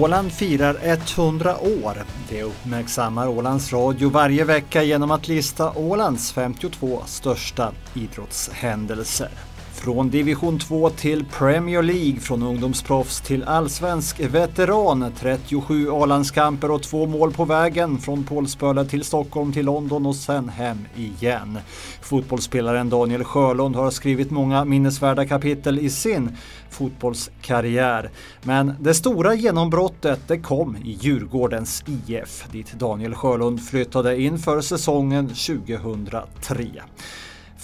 Åland firar 100 år. Det uppmärksammar Ålands Radio varje vecka genom att lista Ålands 52 största idrottshändelser. Från division 2 till Premier League, från ungdomsproffs till allsvensk veteran, 37 A-landskamper och två mål på vägen, från Pålsböle till Stockholm till London och sen hem igen. Fotbollsspelaren Daniel Sjölund har skrivit många minnesvärda kapitel i sin fotbollskarriär. Men det stora genombrottet det kom i Djurgårdens IF, dit Daniel Sjölund flyttade inför säsongen 2003.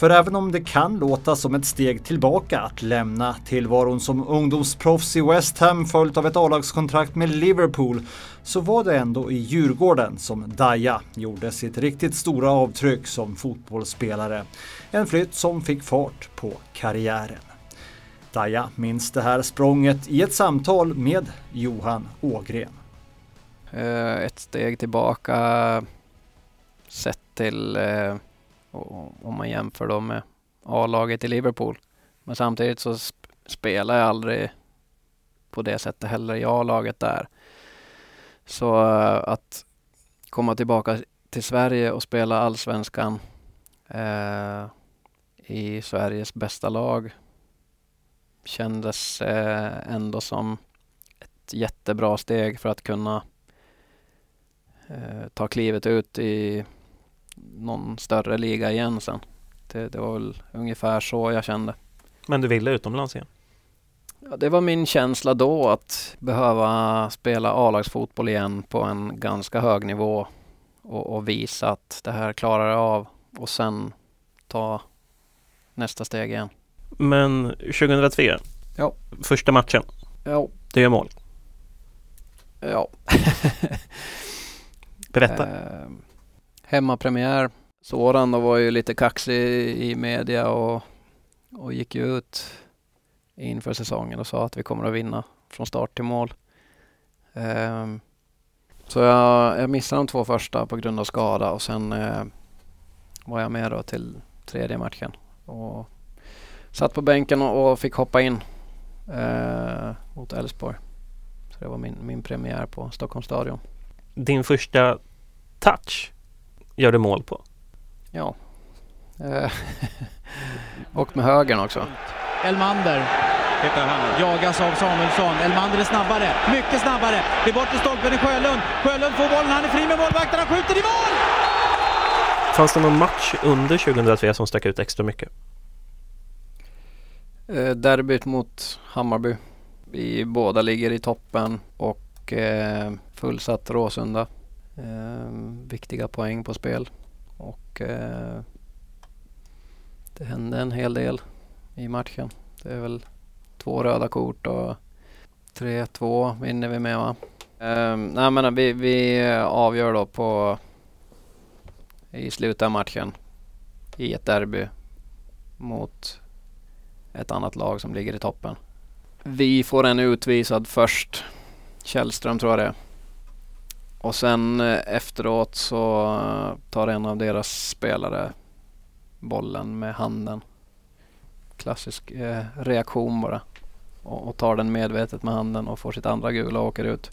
För även om det kan låta som ett steg tillbaka att lämna tillvaron som ungdomsproffs i West Ham följt av ett A-lagskontrakt med Liverpool så var det ändå i Djurgården som Daja gjorde sitt riktigt stora avtryck som fotbollsspelare. En flytt som fick fart på karriären. Daja minns det här språnget i ett samtal med Johan Ågren. Eh, ett steg tillbaka sett till eh, om man jämför då med A-laget i Liverpool. Men samtidigt så sp spelar jag aldrig på det sättet heller i A-laget där. Så uh, att komma tillbaka till Sverige och spela allsvenskan uh, i Sveriges bästa lag kändes uh, ändå som ett jättebra steg för att kunna ta klivet ut i någon större liga igen sen. Det, det var väl ungefär så jag kände. Men du ville utomlands igen? Ja, det var min känsla då att behöva spela A-lagsfotboll igen på en ganska hög nivå och, och, visa att det här klarar jag av och sen ta nästa steg igen. Men 2003, ja. första matchen, ja. det gör mål? Ja. Berätta. Hemmapremiär. Soran då var ju lite kaxig i media och, och gick ju ut inför säsongen och sa att vi kommer att vinna från start till mål. Um, så jag, jag missade de två första på grund av skada och sen uh, var jag med då till tredje matchen och satt på bänken och, och fick hoppa in uh, mot Elfsborg. Så det var min, min premiär på Stockholms stadion. Din första touch gör du mål på? Ja. Eh, och med högern också. Elmander jagas av Samuelsson. Elmander är snabbare, mycket snabbare. Det är bort till stolpen i Sjölund. Sjölund får bollen, han är fri med målvakten, han skjuter i mål! Fanns det någon match under 2003 som stack ut extra mycket? Eh, derbyt mot Hammarby. Vi båda ligger i toppen och eh, fullsatt Råsunda. Eh, viktiga poäng på spel. Och eh, det hände en hel del i matchen. Det är väl två röda kort och 3-2 vinner vi med va? Eh, nej men eh, vi, vi eh, avgör då på i slutet av matchen i ett derby mot ett annat lag som ligger i toppen. Vi får en utvisad först. Källström tror jag det är. Och sen eh, efteråt så eh, tar en av deras spelare bollen med handen. Klassisk eh, reaktion bara. Och, och, tar den medvetet med handen och får sitt andra gula och åker ut.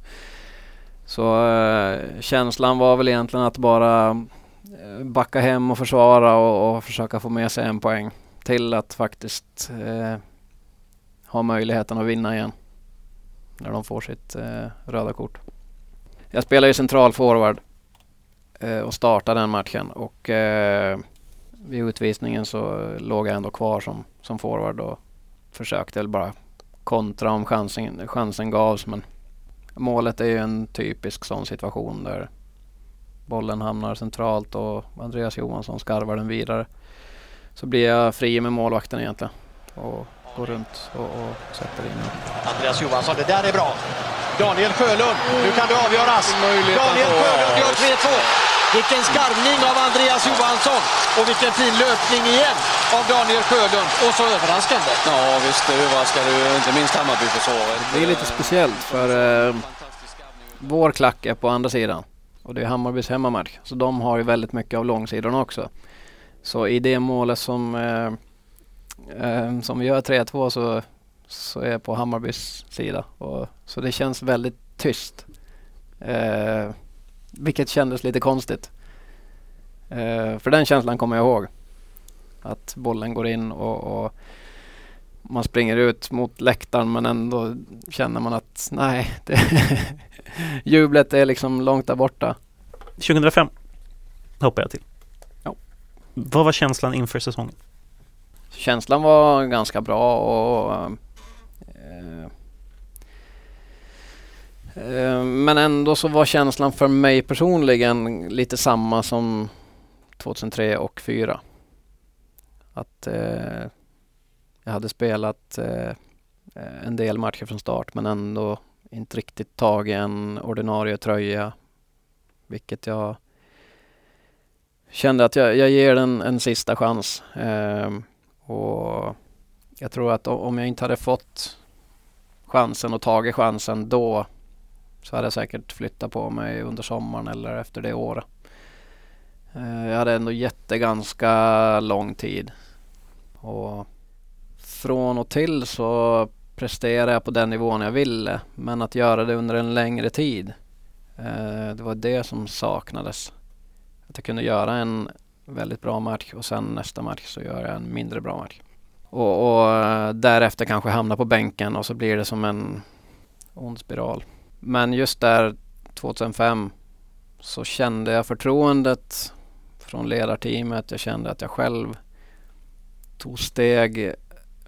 Så eh, känslan var väl egentligen att bara eh, backa hem och försvara och, och, försöka få med sig en poäng. Till att faktiskt eh, ha möjligheten att vinna igen. När de får sitt röda kort. Jag spelade ju central forward eh, och startade den matchen och eh, vid utvisningen så låg jag ändå kvar som, som forward och försökte väl bara kontra om chansen, chansen gavs men målet är ju en typisk sån situation där bollen hamnar centralt och Andreas Johansson skarvar den vidare. Så blir jag fri med målvakten egentligen och går runt och, och sätter in Andreas Johansson, det där är bra. Daniel Sjölund, nu kan det avgöras. Daniel Sjölund gör 3-2. Vilken skarvning av Andreas Johansson och vilken fin löpning igen av Daniel Sjölund. Och så överraskande. Ja visst, det överraskade inte minst Hammarbyförsvaret. Det är lite speciellt för eh, vår klack är på andra sidan och det är Hammarbys hemmamatch. Så de har ju väldigt mycket av långsidorna också. Så i det målet som, eh, eh, som vi gör 3-2 så så är jag på Hammarbys sida. Och, så det känns väldigt tyst. Eh, vilket kändes lite konstigt. Eh, för den känslan kommer jag ihåg. Att bollen går in och, och man springer ut mot läktaren men ändå känner man att nej, det jublet är liksom långt där borta. 2005 hoppar jag till. Ja. Vad var känslan inför säsongen? Känslan var ganska bra och Eh, men ändå så var känslan för mig personligen lite samma som 2003 och 2004. Att eh, jag hade spelat eh, en del matcher från start men ändå inte riktigt tagit en ordinarie tröja. Vilket jag kände att jag, jag ger den en sista chans. Eh, och jag tror att om jag inte hade fått chansen och tagit chansen då så hade jag säkert flyttat på mig under sommaren eller efter det året. Eh, jag hade ändå gett det ganska lång tid. Och från och till så presterade jag på den nivån jag ville. Men att göra det under en längre tid. Eh, det var det som saknades. Att jag kunde göra en väldigt bra match och sen nästa match så gör jag en mindre bra match. Och, och eh, därefter kanske hamna på bänken och så blir det som en ond spiral. Men just där 2005 så kände jag förtroendet från ledarteamet. Jag kände att jag själv tog steg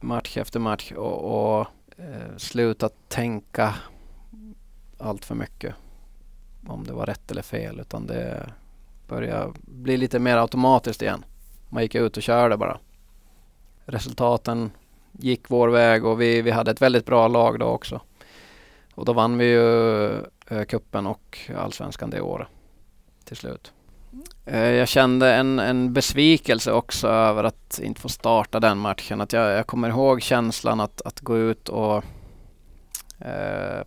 match efter match och, och eh, slutat tänka allt för mycket om det var rätt eller fel utan det började bli lite mer automatiskt igen. Man gick ut och körde bara. Resultaten gick vår väg och vi, vi hade ett väldigt bra lag då också. Och då vann vi ju eh, kuppen och allsvenskan det året till slut. Eh, jag kände en, en besvikelse också över att inte få starta den matchen. Att jag, jag kommer ihåg känslan att, att gå ut och eh,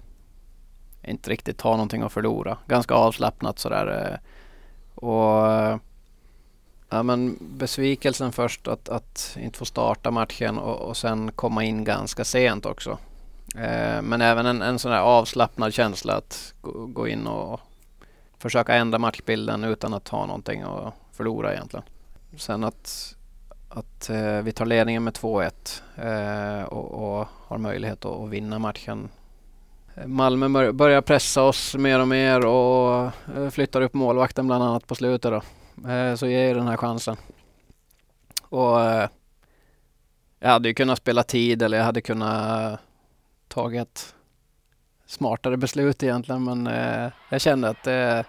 inte riktigt ha någonting att förlora. Ganska avslappnat sådär. Eh, och eh, ja, men besvikelsen först att, att inte få starta matchen och, och sen komma in ganska sent också. Eh, men även en, en sån här avslappnad känsla att gå, gå in och försöka ändra matchbilden utan att ha någonting att förlora egentligen. Sen att, att eh, vi tar ledningen med 2-1 eh, och, och, har möjlighet att, att vinna matchen. Malmö börjar pressa oss mer och mer och eh, flyttar upp målvakten bland annat på slutet då. Eh, så ger den här chansen. Och eh, jag hade ju kunnat spela tid eller jag hade kunnat tagit smartare beslut egentligen men eh, jag kände att eh,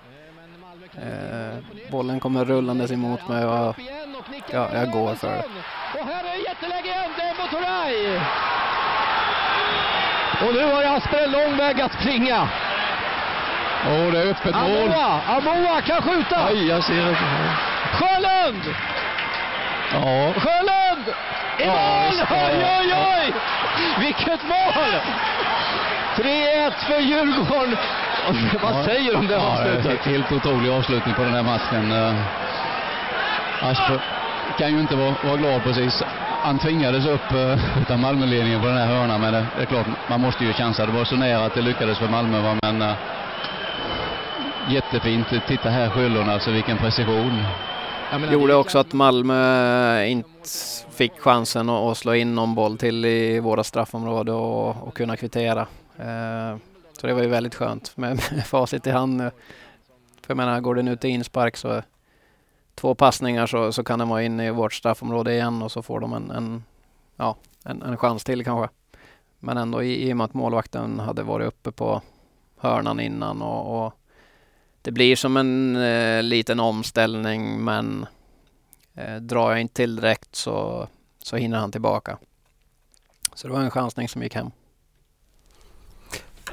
bollen kommer rullandes emot mig och ja, jag går för det. Och här är jätteläge igen, Dembo Turay! Och nu har Asper en lång väg att springa. Åh, det är öppet mål. Amoa, Amoa kan skjuta! Oj, jag ser det. Sjölund! Ja. Sjölund! I mål! Oj, oj, oj! Vilket mål! 3-1 för Djurgården. Vad säger du om det Ja, avslutet? helt otrolig avslutning på den här matchen. Eh, Asper kan ju inte vara, vara glad precis. Han tvingades upp uh, utan Malmöledningen på den här hörnan, men det, det är klart, man måste ju chansa. Det var så nära att det lyckades för Malmö, va? men uh, jättefint. Titta här Sjölund, alltså vilken precision. Gjorde också att Malmö inte fick chansen att, att slå in någon boll till i våra straffområde och, och kunna kvittera. Eh, så det var ju väldigt skönt med, med facit i hand nu. För jag menar, går den ut i inspark så två passningar så, så kan den vara inne i vårt straffområde igen och så får de en, en, ja, en, en chans till kanske. Men ändå i, i och med att målvakten hade varit uppe på hörnan innan och, och det blir som en eh, liten omställning men eh, drar jag inte till direkt så, så hinner han tillbaka. Så det var en chansning som gick hem.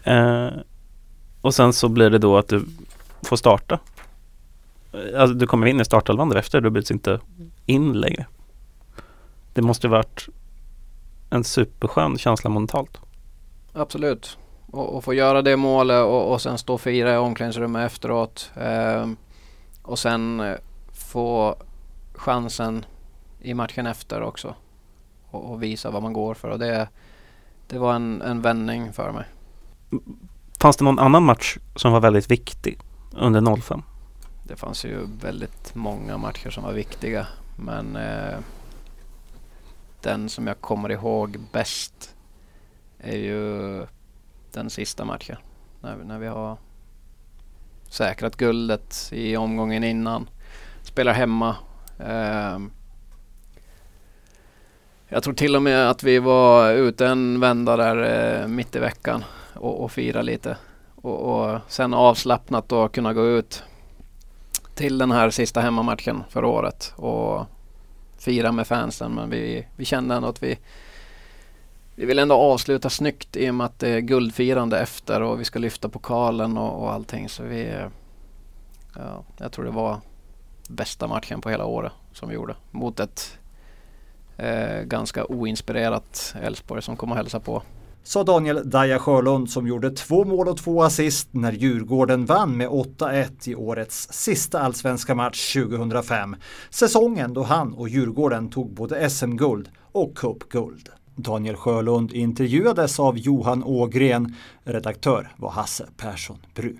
Eh, och sen så blir det då att du får starta. Eh, Alltså du kommer in i startelvan därefter, du byts inte in längre. Det måste varit en superskön känsla mentalt. Absolut. Och, och få göra det målet och, och sen stå och fira i omklädningsrummet efteråt. Eh, och sen eh, få chansen i matchen efter också. Och, och visa vad man går för. Och det, det var en, en vändning för mig. Fanns det någon annan match som var väldigt viktig under 05? Det fanns ju väldigt många matcher som var viktiga. Men eh, den som jag kommer ihåg bäst är ju den sista matchen. När, när vi har säkrat guldet i omgången innan. Spelar hemma. Eh, jag tror till och med att vi var ute en vända där eh, mitt i veckan och, och fira lite. Och, och sen avslappnat då kunna gå ut till den här sista hemmamatchen för året och fira med fansen. Men vi, vi kände ändå att vi, vi vill ändå avsluta snyggt i och med att det är guldfirande efter och vi ska lyfta pokalen och, och allting. Så vi, eh, ja, jag tror det var bästa matchen på hela året som vi gjorde mot ett eh, ganska oinspirerat Elfsborg som kom och hälsade på sa Daniel Daja Sjölund som gjorde två mål och två assist när Djurgården vann med 8-1 i årets sista allsvenska match 2005. Säsongen då han och Djurgården tog både SM-guld och cupguld. Daniel Sjölund intervjuades av Johan Ågren. Redaktör var Hasse Persson Bru.